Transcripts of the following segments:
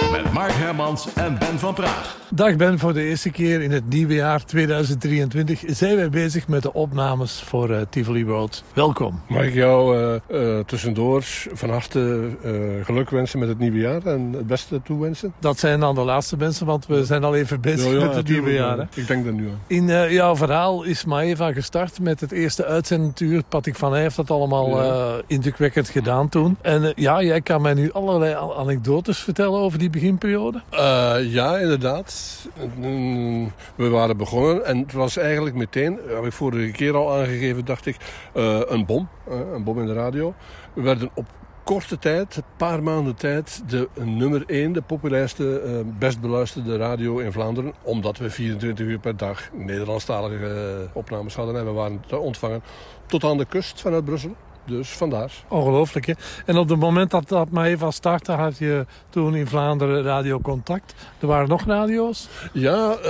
Met Mark Hermans en Ben van Praag. Dag Ben, voor de eerste keer in het nieuwe jaar 2023 zijn wij bezig met de opnames voor uh, Tivoli Road. Welkom. Mag ik jou uh, uh, tussendoor van harte geluk wensen met het nieuwe jaar en het beste toewensen? Dat zijn dan de laatste mensen, want we zijn al even bezig ja, ja, met het nieuwe jaar. Hè? Ik denk er nu aan. In jouw verhaal is Maeva gestart met het eerste uitzendtuur. Patrick van Heij heeft dat allemaal ja. indrukwekkend gedaan toen. En ja, jij kan mij nu allerlei anekdotes vertellen over die beginperiode? ja, inderdaad. We waren begonnen en het was eigenlijk meteen, heb ik vorige keer al aangegeven, dacht ik, uh, een bom. Een bom in de radio. We werden op korte tijd, een paar maanden tijd, de nummer 1, de populairste, uh, best beluisterde radio in Vlaanderen. Omdat we 24 uur per dag Nederlandstalige opnames hadden en we waren te ontvangen tot aan de kust vanuit Brussel. Dus vandaar. Ongelooflijk, hè? En op het moment dat dat Maeva startte, had je toen in Vlaanderen Radio Contact. Er waren nog radio's? Ja, uh,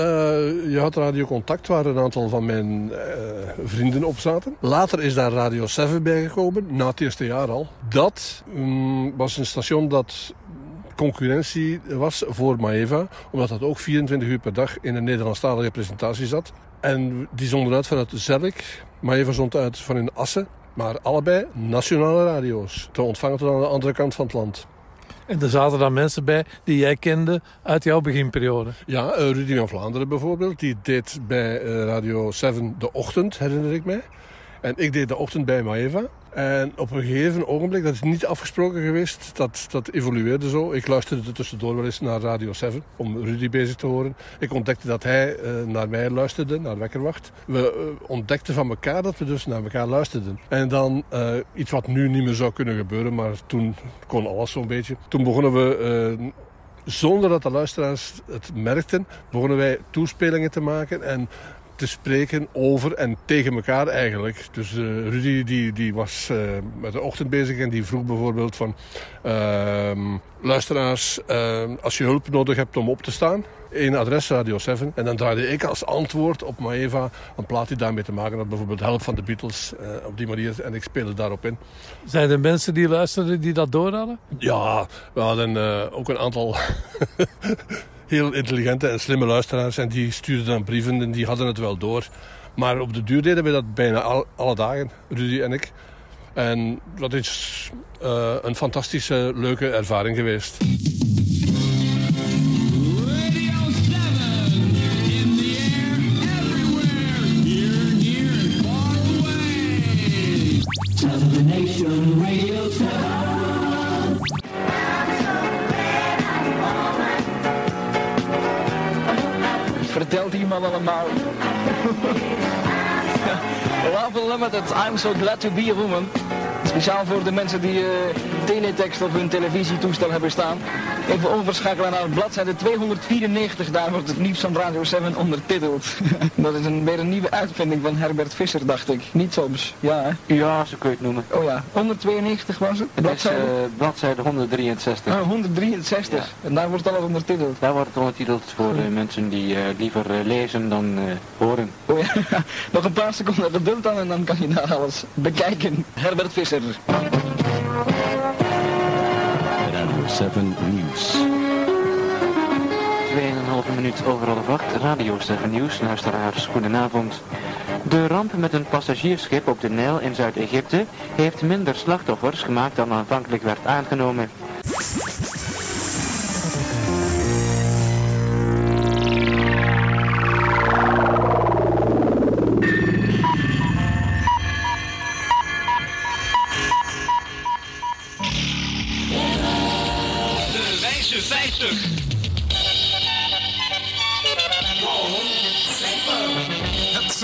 je had Radio Contact, waar een aantal van mijn uh, vrienden op zaten. Later is daar Radio 7 bijgekomen, na het eerste jaar al. Dat um, was een station dat concurrentie was voor Maeva. Omdat dat ook 24 uur per dag in een Nederlandstalige presentatie zat. En die zonden uit vanuit Zerk. Maeva zond uit van in Assen. Maar allebei nationale radio's. Te ontvangen tot aan de andere kant van het land. En er zaten dan mensen bij die jij kende uit jouw beginperiode? Ja, uh, Rudy van Vlaanderen bijvoorbeeld. Die deed bij uh, Radio 7 de ochtend, herinner ik mij. En ik deed de ochtend bij Maeva. En op een gegeven ogenblik, dat is niet afgesproken geweest, dat, dat evolueerde zo. Ik luisterde tussendoor wel eens naar Radio 7 om Rudy bezig te horen. Ik ontdekte dat hij uh, naar mij luisterde, naar Wekkerwacht. We uh, ontdekten van elkaar dat we dus naar elkaar luisterden. En dan uh, iets wat nu niet meer zou kunnen gebeuren, maar toen kon alles zo'n beetje. Toen begonnen we zonder dat de luisteraars het merkten, begonnen wij toespelingen te maken. En te spreken over en tegen elkaar eigenlijk. Dus uh, Rudy die, die was uh, met de ochtend bezig en die vroeg bijvoorbeeld van... Uh, luisteraars, ehm, als je hulp nodig hebt om op te staan... één adres, Radio 7. En dan draaide ik als antwoord op Maeva een plaat die daarmee te maken had. Bijvoorbeeld Help van de Beatles, eh, op die manier. En ik speelde daarop in. Zijn er mensen die luisterden die dat door hadden? Ja, we hadden eh, ook een aantal... heel intelligente en slimme luisteraars. En die stuurden dan brieven en die hadden het wel door. Maar op de duur deden we dat bijna al, alle dagen, Rudy en ik. En dat is uh, een fantastische, leuke ervaring geweest. Vertelt iemand allemaal. Love Unlimited, I'm so glad to be a woman. Speciaal voor de mensen die uh, teletext op hun televisietoestel hebben staan. Even overschakelen naar bladzijde 294, daar wordt het nieuws van Radio 7 ondertiteld. dat is een, weer een nieuwe uitvinding van Herbert Visser, dacht ik. Niet soms, ja hè? Ja, zo kun je het noemen. Oh ja, 192 was het? Bladzijde? Is, uh, bladzijde 163. Ah, 163, ja. en daar wordt alles ondertiteld? Daar wordt het ondertiteld voor uh, mensen die uh, liever lezen dan horen. Oh ja, nog een paar seconden geduld dan en dan kan je daar alles bekijken. Herbert Visser. Radio 7 Nieuws. 2,5 minuut over half acht. Radio 7 Nieuws, luisteraars, goedenavond. De ramp met een passagiersschip op de Nijl in Zuid-Egypte heeft minder slachtoffers gemaakt dan aanvankelijk werd aangenomen.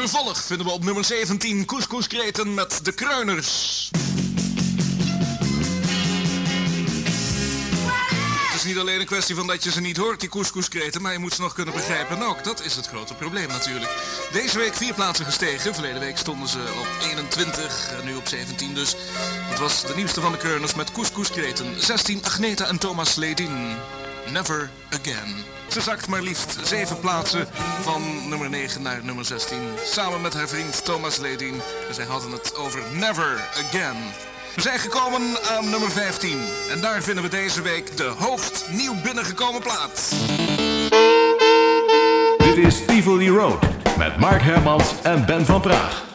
Vervolg vinden we op nummer 17 Couscouskreten met de Kreuners. Is niet alleen een kwestie van dat je ze niet hoort, die couscouskreten, maar je moet ze nog kunnen begrijpen. En ook, dat is het grote probleem natuurlijk. Deze week vier plaatsen gestegen. Verleden week stonden ze op 21, nu op 17 dus. Het was de nieuwste van de Kreuners met couscouskreten. 16 Agneta en Thomas Ledin. Never Again. Ze zakt maar liefst zeven plaatsen van nummer 9 naar nummer 16. Samen met haar vriend Thomas Ledin. En zij hadden het over Never Again. We zijn gekomen aan nummer 15. En daar vinden we deze week de hoogst nieuw binnengekomen plaat. Dit is Tivoli Road met Mark Hermans en Ben van Praag.